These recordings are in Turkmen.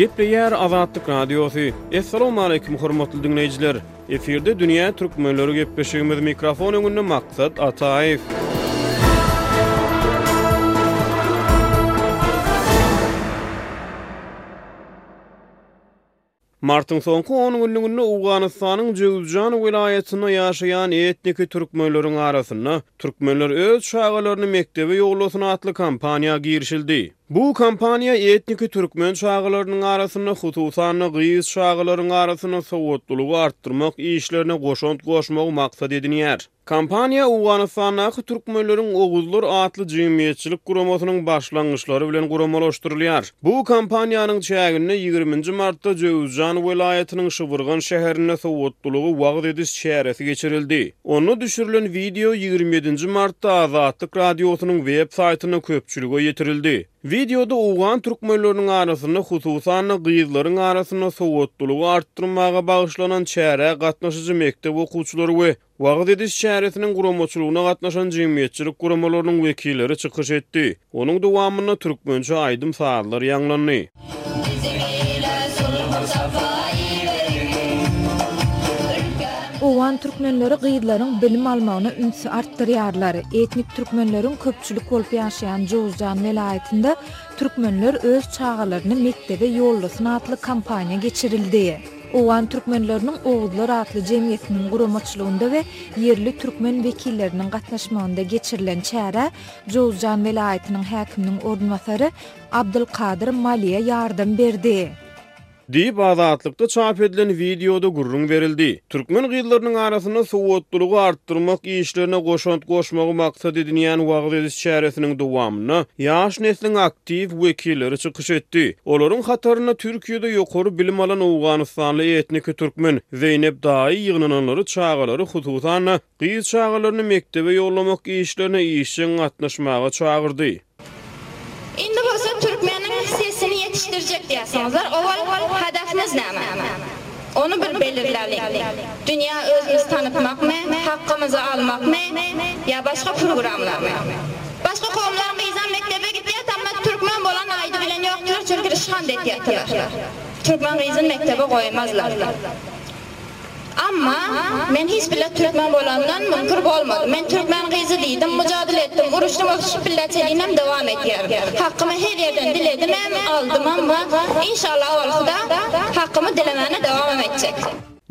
Gepleýär Azatlyk Radiosy. Assalamualaikum hormatly diňleýjiler. Efirde dünýä türkmenleri gepleşigimiz mikrofon öňünde maksat Ataýew. Martyň soňky on günlüginde Owganystanyň Jöwzjan welaýatynda ýaşaýan etniki türkmenleriň arasynda Türkmenler öz çagalaryny mekdebe ýollasyn atly kampaniýa girişildi. Bu kampaniýa etniki türkmen çagalarynyň arasynda, hususan-da, gyz çagalaryň arasynda sowatlylygy artdyrmak işlerine goşant goşmagy maksat edinýär. Kompaniýa Owganystandaky türkmenleriň Oguzlar atly jemgyýetçilik guramasynyň başlangyçlary bilen guramalaşdyrylýar. Bu kompaniýanyň çäginde ýigriminji martda Jöwüzjan welaýatynyň Şybyrgan şäherinde sowatlylygy wagyz ediş çäresi geçirildi. Onda düşürilen wideo ýigrimi ýedinji martda Azatlyk Radiosynyň web saýtynda köpçülige ýetirildi. Wideoda owgan türkmenleriniň arasynda, hususan-da, gyzlaryň arasynda sowatlylygy artdyrmaga bagyşlanan çärä gatnaşyjy mekdep okuwçylary we wagyz ediş çäresiniň guramaçylygyna gatnaşan jemgyýetçilik guramalarynyň wekilleri çykyş etdi. Onuň dowamynda türkmençe aýdym-sazlar ýaňlandy. Owgan türkmenleri gyzlaryň bilim almagyna ünsi artdyrýarlar. Etnik türkmenleriň köp. köpçülik bolup ýaşaýan Jowuzjan welaýatynda Türkmenler öz çagalaryny mekdebe ýollasyn atly kampaniýa geçirildi. Owgan türkmenleriniň Oguzlar atly jemgyýetiniň guramaçylygynda we ýerli türkmen wekilleriniň gatnaşmagynda geçirilen çärä Jowuzjan welaýatynyň häkiminiň orunbasary Abdylkadyr Maliýe ýardam berdi. Diýip, Azatlykda çap edilen wideoda gürrüň berildi. Türkmen gyzlarynyň arasynda sowatlylygy artdyrmak işlerine goşant goşmagy maksat edinýän wagyz ediş çäresiniň dowamynda ýaş nesliň aktiw wekilleri çykyş etdi. Olaryň hatarynda Türkiýede ýokary bilim alan owganystanly etniki türkmen Zeýnep daýy ýygnananlary çagalary, hususan-da, gyz çagalaryny mekdebe ýollamak işlerine işjeň gatnaşmaga çagyrdy. Indi bolsa türkmeniň sesini ýetişdirjek diýýärsiňizler, owal hedefniz näme? Ony bir belirläliň. Dünýä özümizi tanytmakmy, hakkymyzy almakmy ýa başga programlarmy? Başga kowumlaryň gyzam mekdebe gitýär tamma türkmen bolan aýdy bilen ýokdylar çünki ryşkant etýärtiler. Türkmen gyzyn mekdebe goýmazlar. Amma, men hiç bile türkmen bolandan müňkür bolmadym. Men türkmen gyzy diýdim, mujadyle etdim, uruşdym, ösüşip bile çeninem dowam edýärin. Hakkymy her ýerden diledimem, aldymam we, inşallah, owalkyda hakkymy dilemäne dowamam etjek.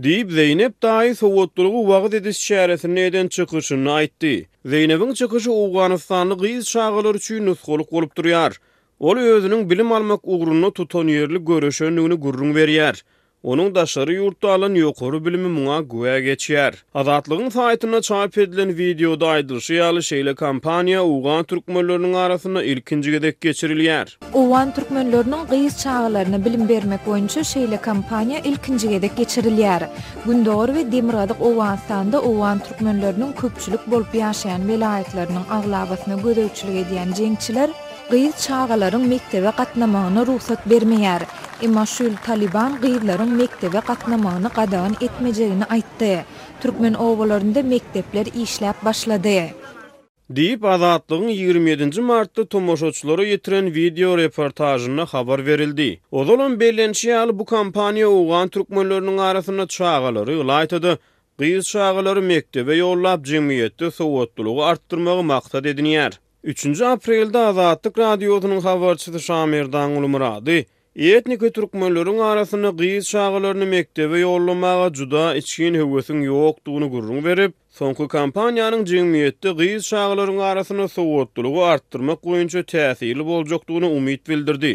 Diýip, Zeýnep daýy sowatlylygy wagyz ediş çäresinde eden çykyşynda aýtdy. Zeýnebiň çykyşy owganystanly gyz çagalar üçin nusgalyk bolup durýar. Ol özüniň bilim almak ugrunda tutanýerli göreşendigini gürrüň berýär. Onuň daşary ýurtda alan ýokary bilimi muňa güwä geçýär. Azatlygyň saýtynda çap edilen wideoda aýdylyşy ýaly, şeýle kampaniýa owgan türkmenleriniň arasynda ilkinji gezek geçirilýär. Owgan türkmenleriniň gyz çagalaryna bilim bermek boýunça şeýle kampaniýa ilkinji gezek geçirilýär. Gündogar we demirgazyk Owganystanda owgan türkmenleriniň köpçülik bolup ýaşaýan welaýatlarynyň aglabasyna gözegçilik edýän jeňçiler, Gyz çagalaryň mekdebe gatnamagyna rugsat bermeýär. Emma şu ýyl Talyban gyzlaryň mekdebe gatnamagyny gadagan etmejegini aýtdy. Türkmen obalarynda mekdepler işläp başlady. Diýip, Azatlygyň ýigrimi ýedinji martda tomaşaçylara ýetiren wideo reportažynda habar berildi. Ozalam bellenişi ýaly, bu kampaniýa owgan türkmenleriniň arasynda çagalary, ylaýta-da, gyz çagalary mekdebe ýollap, jemgyýetde sowatlylygy artdyrmagy maksat edinýär. Üçünji aprelde Azatlyk Radiosynyň habarçysy Şamerdan Gulmyrady etniki türkmenleriň arasynda gyz çagalaryny mekdebe ýollamaga juda içgin höwesiň ýokdugyny gürrüň berip, soňky kampaniýanyň jemgyýetde gyz çagalaryň arasynda sowatlylygy artdyrmak boýunça täsirli boljakdygyna umyt bildirdi.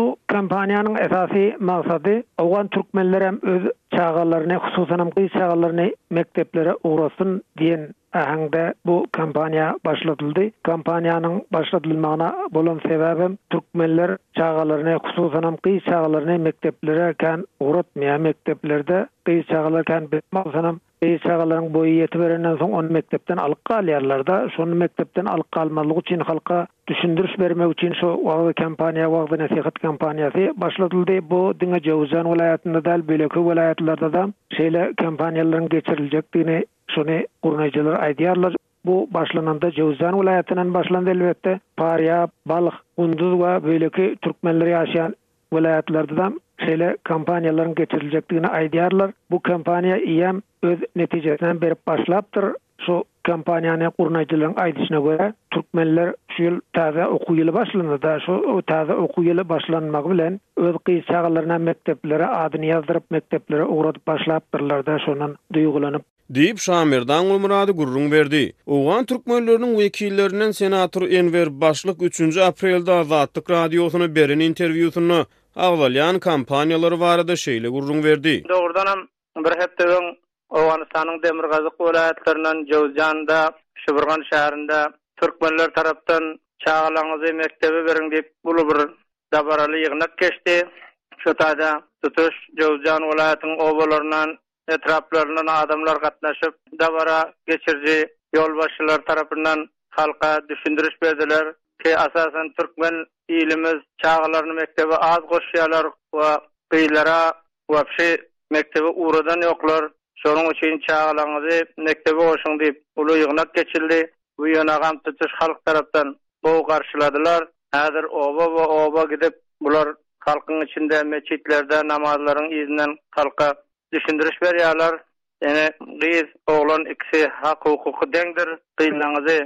Şu kampaniýanyň esasy maksady, owgan türkmenler hem öz çagalaryny, hususanam gyz çagalaryny mekdeplere ugratsyn diýen äheňde bu kampaniýa başladyldy. Kampaniýanyň başladylmagyna bolan sebäbem, türkmenler çagalaryny, hususanam gyz çagalaryny mekdeplere kän ugratmaýar. Mekdeplerde gyz çagalar kän, bolsanam Gyz çagalaryň boýy ýetiberenden soň ony mekdepden alyp galýarlarda, şony mekdepden alyp galmazlyk üçin halka düşündiriş bermek üçin şu wagzy kampaniýa wagzy nesihat kampaniýasy başladyldy. Bu diňe Jöwüzjan welaýatynda däl beýleki welaýatlardada şeýle kampaniýalaryň geçiriljekdigini şony gurnaýjylar aýdýarlar. Bu başlananda Jöwüzjan welaýatyndan başlandy elbetde, Parýap, Balh, Gunduz we beýleki türkmenler ýaşaýan welaýatlardaam şeýle kampaniýalaryň geçiriljekdigini aýdýarlar. Bu kampaniýa eýýäm öz netijesinem berip başlapdyr. Şu kampaniýany gurnaýjylaryň aýdyşyna görä, türkmenler şu ýyl täze okuw ýyly başlandy-da, şu täze okuw ýyly başlanmagy bilen öz gyz çagalarynam mekdeplere adyny ýazdyryp, mekdeplere ugradyp başlapdyrlar-da, şondan duýgulanyp, Diýip, Şamerdan Gulmyrady gürrüň berdi. Owgan türkmenleriniň wekillerinden senator Enwer Başlyk üçünji aprelde Azatlyk Radiosyna beren interwýusynda agzalýan kampaniýalary barada şeýle gürrüň berdi. Dogrudanam, bir hepde öň Owganystanyň demirgazyk welaýatlaryndan Jowzjanda, Şuburgan şäherinde türkmenler tarapdan Çagalaňyzy mekdebe beriň diýip uly bir dabaraly ýygnak geçdi. Şu taýda tutuş Jowzjan welaýatynyň obalaryndan etraplaryndan adamlar gatnaşyp, dabara geçiriji ýolbaşçylar tarapyndan halka düşündiriş berdiler ki, asasan türkmen ilimiz çagalaryny mekdebe az goşýarlar we gyzlara wapşe mekdebe ugradan ýoklar, şonuň üçin çagalaryňyzy mekdebe goşuň diýip uly ýygnak geçildi. Buýan agam tutuş halk tarapdan gowy garşyladylar. Häzir oba we oba gidip bular halkyň içinde meçitlerde namazlaryň yzyndan halka düşündiriş berýärler. Ene gyz oglan ikisi hak hukuky deňdir. Gyzlaňyzy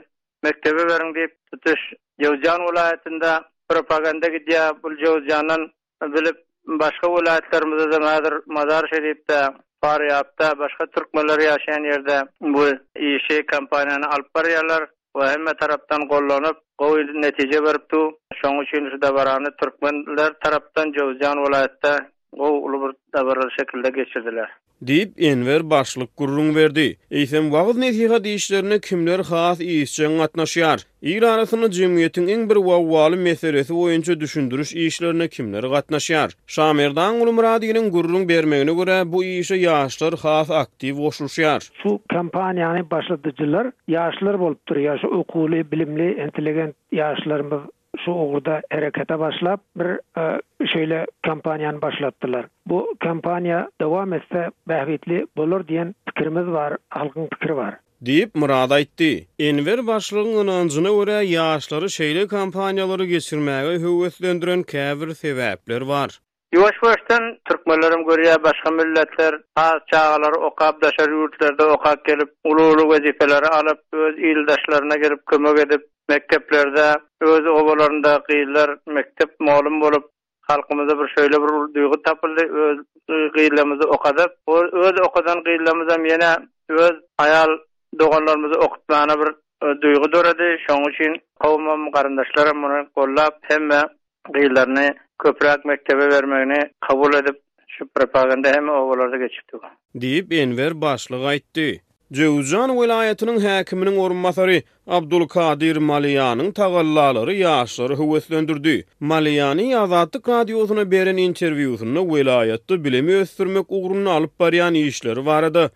mekdebe beriň diýip tutuş Jöwzjan welaýatynda propaganda gidýär. Bul Jöwzjandan bilip, başga welaýatlarymyzda-da häzir Mazar-Şerifde, Farýapda, başga türkmenler ýaşaýan ýerde bu işi, kampaniýany alyp barýarlar we hemme tarapdan gollanyp, gowy netije berip dur. Şonuň üçin şu dabarany türkmenler tarapdan Jöwuzjan welaýatda gowy uly bir dabaraly şekilde geçirdiler. Diýip, Enwer başlyk gürrüň berdi. Eýsem, wagyz-nesihat işlerine kimler has işjeň gatnaşýar? Il arasynda jemgyýetiň iň bir wawwaly meselesi boýunça düşündiriş işlerine kimler gatnaşýar? Şamerdan Gulmyradynyň gürrüň bermegine görä, bu işe ýaşlar has aktiw goşulyşýar. Şu kampaniýany başladyjylar ýaşlar bolup durýar. Şu okuwly, bilimli, intelligent ýaşlarymyz şu ugurda herekete başlap, bir şeýle kampaniýany başlatdylar. Bu kampaniýa dowam etse bähbitli bolar diýen pikirimiz bar, halkyň pikiri bar. Diýip, Myrat aýtdy. Enwer başlygyň ynanjyna görä, ýaşlary şeýle kampaniýalary geçirmäge höweslendiren käbir sebäpler bar. Ýuwaş-ýuwaşdan türkmenlerem görýär başga milletler az çagalary okap daşary ýurtlarda okap gelip uly-uly wezipeleri alyp öz ildaşlaryna gelip kömek edip mekdeplerde öz obalarynda gyzlar mekdep molum bolup halkymyzda bir şöýle bir duýgy tapyldy öz gyzlamyzy okadyp öz okadan gyzlamyzam ýene öz aýal doganlarymyzy okutmana bir duýgy dorady şoň üçin kowumam garyndaşlaram muny gollap hemme gyzlaryny köpräk mekdebe bermegini kabul edip, şu propaganda hem obalarda geçipdi bu. Diýip, Enwer başlyk aýtdy. Jöwzjan welaýatynyň häkiminiň orunbasary Abdulkadir Maliýanyň tagallalary ýaşlary höweslendirdi. Maliýany Azatlyk Radiosyna beren interwýusynda welaýatda bilimi ösdürmek ugrunda alyp barýan işleri barada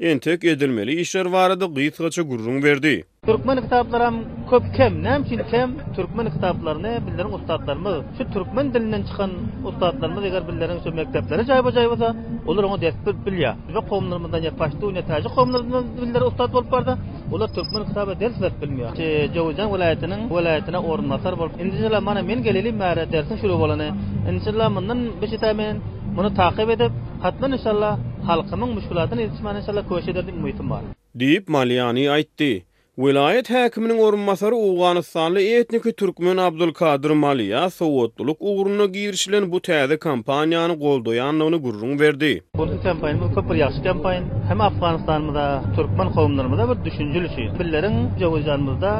Entek edilmeli işler barada gysgaça gürrüň berdi. Türkmen kitaplaram köp kem, näme üçin kem? Türkmen kitaplaryny bizleriň ussatlarymyz, şu türkmen dilinden çykan ussatlarymyz eger bizleriň şu mekdepleri jaýba-jaý bolsa, olar oňa ders berip bilýär. Biziň kowumlarymyzda ne paştun, ne täjik kowumlarymyzyň dilleri ussat bolup barsa, olar türkmen kitaba ders berip bilmeýär. Şu Jöwüzjan welaýatynyň welaýatyna orunbasar bolup, indijela mana men geleli bäri dersiň şuru bolany. Indijela mundan bir şita men muny takyp edip, Gatnan inşallah halkymyň müşkülatyny yzçman inşallah köş eder diýip umytym bar. Diýip, Maliani aýtdy. Welaýat häkiminiň orunbasary owganystanly etniki türkmen Abdulkadyr Maliýa sowatlylyk ugrunda girişilen bu täze kampaniýany goldaýandygyny gürrüň berdi. Bu kampaniýamyz köp bir ýagşy kampaniýa. Hem Afganistanymyza, türkmen kowumlarymyza bir düşünjili çyz. Billeriň jöwzaýjanymyzda,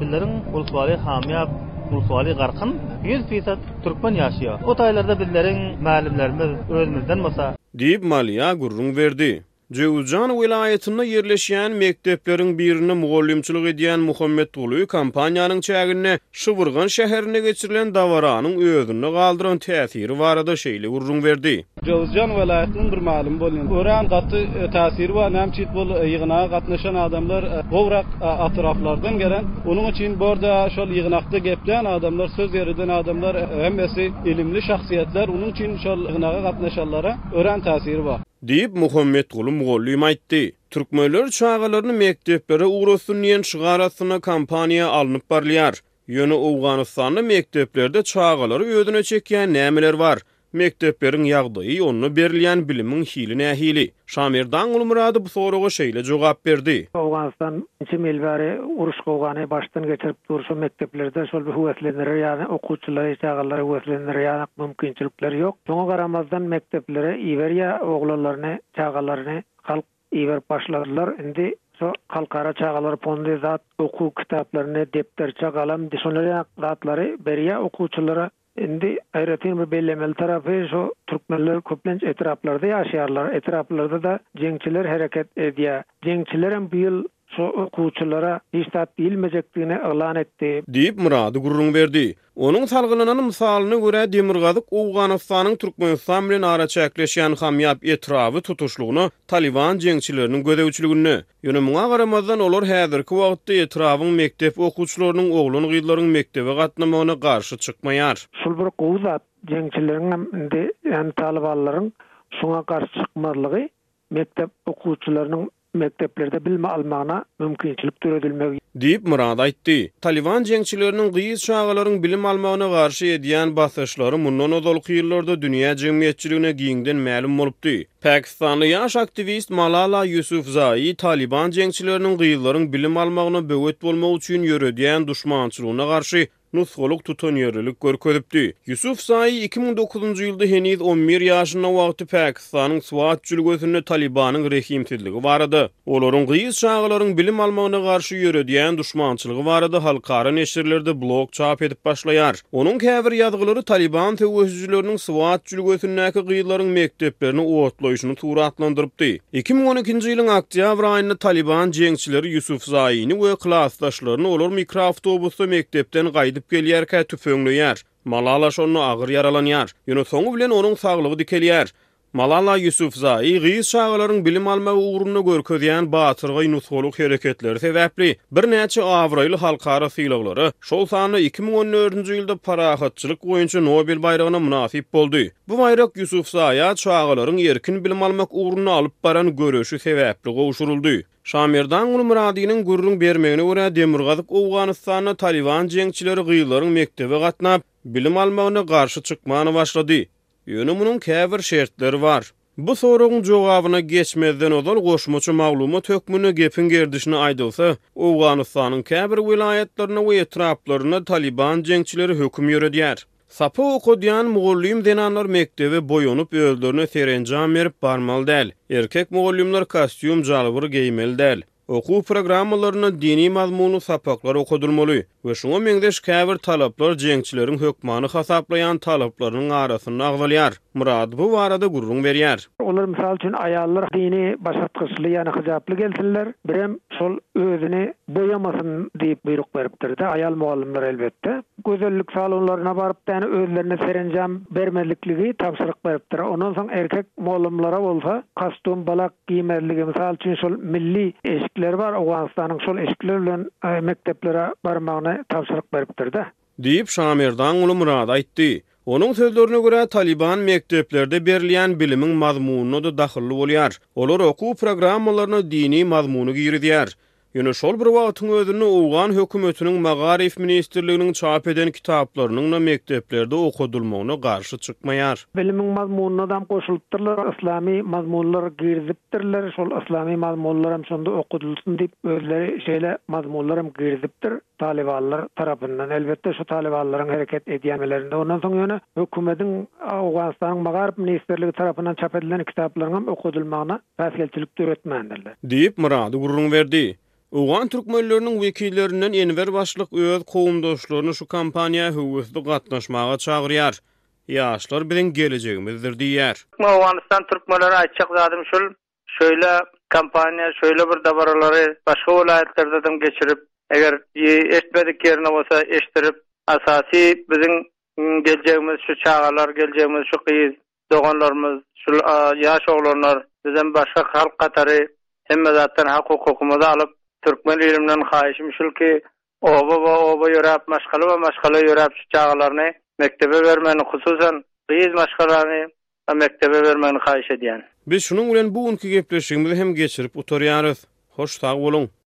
billeriň ulswaly hamýap, ulswaly garkyn, ýüz fisat. Türkmen ýaşýa. O taýlarda bizleriň mälimlerimiz özümizden bolsa. Diýip, Maliýa gürrüň berdi. Jöwüzjan welaýatynda ýerleşýän mekdepleriň birinde mugallymçylyk edýän Muhammetguly kompaniýanyň çäginde Şybyrgan şäherinde geçirilen dabaranyň özünde galdyran täsiri barada şeýle gürrüň berdi. Jowuzjan welaýatynyň bir mälim bolýan örän gaty täsiri bar. Näme çit bul ýygnaga gatnaşan adamlar gowrak atraplardan gelen. Onuň üçin borda şol ýygnakda geplän adamlar, söz ýöreden adamlar hemmesi ilimli şahsyýetler. Onuň üçin şol ýygnaga gatnaşanlara örän täsiri bar. Diýip, Muhammetguly mugallym aýtdy. Türkmenler çagalaryny mekdeplere ugratsyn diýen şygar astynda kampaniýa alnyp barylýar. Ýöne Owganystanda mekdeplerde çagalary özüne çekýän nämeler bar? Mekdepleriň ýagdaýy, onda berilýän bilimiň hili nähili? Şamerdan Gulmyrady bu soraga şeýle jogap berdi. Owganystan nji ýyl bäri uruş gowgany başdan geçirip dur, şo mekdeplerde şol bir höweslendirer ýaly okuwçylary, çagalary höweslendirer ýaly mümkinçilikler ýok. Şoňa garamazdan mekdeplere iberýär oglanlaryny, çagalaryny halk iberip başladylar. Indi şo Halkara çagalar fondy zat okuw kitaplaryny, depderçe, galam, şonurak zatlary berýär okuwçylara. Indi aýratyn bir bellemeli tarapy şu türkmenler köplenç etraplarda ýaşaýarlar, etraplarda-da jeňçiler hereket edýär. Jeňçilerem bu ýyl şu okuwçylara hiç zat diýilmejekdigini yglan etdi. Diýip, Myrady gürrüň berdi. Onuň salgylanan mysalyna görä, Demirgazyk Owganystanyň Türkmenistan bilen araçäkleşýän Hamýap etraby tutuşlygyna Talyban jeňçileriniň gözegçiliginde. Ýöne muňa garamazdan, olar häzirki wagtda etrabyň mekdep okuwçylarynyň oglan-gyzlaryň mekdebe gatnamagyna garşy çykmaýar. Şul bir gowy zat, jeňçileriňem indi hem talybanlaryň şuňa garşy çykmazlygy mekdep okuwçylarynyň mekdeplerde bilim almagyna mümkinçilik döredilmegi. Diýip, Myrat aýtdy. Talyban jeňçileriniň gyz çagalaryň bilim almagyna garşy edýän basyşlary mundan ozalky ýyllarda dünýä jemgyýetçiligine giňden mälim bolupdy. Pakistanly ýaş aktiwist Malala Ýusufzai Talyban jeňçileriniň gyzlaryň bilim almagyna böwet bolmak üçin ýöredýän duşmançylygyna garşy nusgalyk tutanýerlilik görkezipdi. Ýusufzai iki müň dokuzynjy ýylda heniz on bir ýaşynda wagty Pakistanyň Swat jülgesinde Talybanyň rehimsizligi barada, Olaryň gyz çagalaryň bilim almagyna garşy ýöredýän duşmançylygy barada halkara neşirlerde blog çap edip başlaýar. Onuň käbir ýazgylary Talyban söweşijileriniň Swat jülgesindäki gyzlaryň mekdeplerini otlaýşyny suratlandyrypdy. Iki müň on ikinji ýylyň oktýabr aýynda Talyban jeňçileri Ýusufzaini we klasdaşlaryny olar mikroawtobusda mekdepden gaýdyp gelýärkä tüpeňleýär. Malala şonda agyr ýaralanýar. Ýöne soňy bilen onuň saglygy dikelýär. Malala Ýusufzaý gyz çagalaryň bilim almagy ugrunda görkezýän batyrgaý nusgalyk hereketleri sebäpli birnäçe abraýly halkara sylaglara, şol sanda iki müň on dördünji ýylda parahatçylyk boýunça Nobel baýragyna mynasyp boldy. Bu baýrak Ýusufzaýa çagalaryň erkin bilim almak ugrunda alyp baran göreşi sebäpli gowşuryldy. Şamerdan Gulmyradynyň gürrüň bermegine görä, Demirgazyk Owganystanda Talyban jeňçileri gyzlaryň mekdebe gatnap, bilim almagyna garşy çykmana başlady. Ýöne munuň käbir şertleri bar. Bu soragyň jogabyna geçmezden ozal goşmaça maglumat hökmünde gepiň gerdişine aýdylsa, Owganystanyň käbir welaýatlarynda we etraplarynda Talyban jeňçileri höküm ýöredýär. Sapak okadýan mugallym zenanlar mekdebe boýanyp özlerine serenjam berip barmaly däl. Erkek mugallymlar kostýum jalbur geýmeli däl. Okuw programmalarynda dini mazmunly sapaklar okadylmaly we şuňa meňzeş käbir talaplar jeňçileriň hökmany hasaplaýan talaplarynyň arasynda agzalýar. Murad bu barada gürrüň berýär. Olar mysal üçin aýallar dini başatgyçly ýagny hyjaply gelsinler, birem şol özüni boýamasyn diýip buýruk beripdirde, aýal mugallymlar elbetde. Gözellik salonlaryna baryp däne özlerine serenjam bermezlikligi tabşyryk beripdir. Ondan soň erkek mugallymlara bolsa kostum, balak, Diýmezligi, mysal üçin, şol milli eşikleri bar Owganystanyň, şol eşikler bilen mekdeplere barmagyny tabşyryk beripdir-dä. Diýip, Şamerdan Gulumyrad aýtdy. Onuň sözlerine görä, Talyban mekdeplerde berilýän bilimiň mazmunyna-da dahylly bolýar. Olar okuw programmalaryna dini mazmuny girizýär. Ýöne şol bir wagtyň özünde owgan hökümetiniň Magaryf ministrliginiň çap eden kitaplarynyň-da mekdeplerde okadylmagyna garşy çykmaýar. Bilimiň mazmunynadam goşulypdyrlar, yslamy mazmunlar girizipdirler, şol yslamy mazmunlaram şonda okadylsyn diýip özleri şeýle mazmunlaram girizipdir. Talybanlar tarapyndan, elbetde şu talybanlaryň hereket edýämelerinde, ondan soň ýöne hökümediň Owganystanyň magaryp ministrligi tarapyndan çap edilen kitaplaryň hem okadylmagyna päsgelçilik döretmändirler. Diýip, Myrady gürrüň berdi. Owgan türkmenleriniň wekillerinden Enwer başlyk öz kowumdaşlaryny şu kampaniýa höwesli gatnaşmaga çagyrýar. Ýaşlar biziň gelejegimizdir diýýär. Owganystan türkmenleri aýtjak zadym şul, Şöýle kampaniýa, şöýle bir dabaralary başga welaýatlardadam geçirip, eger eşitmedik ýerine bolsa eşitdirip, asasy biziň geljegimiz şu çagalar, geljegimiz şu gyz doganlarymyz, şul ýaş oglanlar. Bizem başga halk hatary hemme zatdan hak-hukukymyzy alyp, türkmen ilimden haýyşym şul ki, Oba-oba ýöräp, maşgala-maşgala ýöräp şu çagalaryny mekdebe bermegini, hususan, gyz maşgalany mekdebe bermegini haýyş edýän. Biz şunuň bilen bu günki gepleşigimizi hem geçirip gutarýarys. Hoş sag boluň!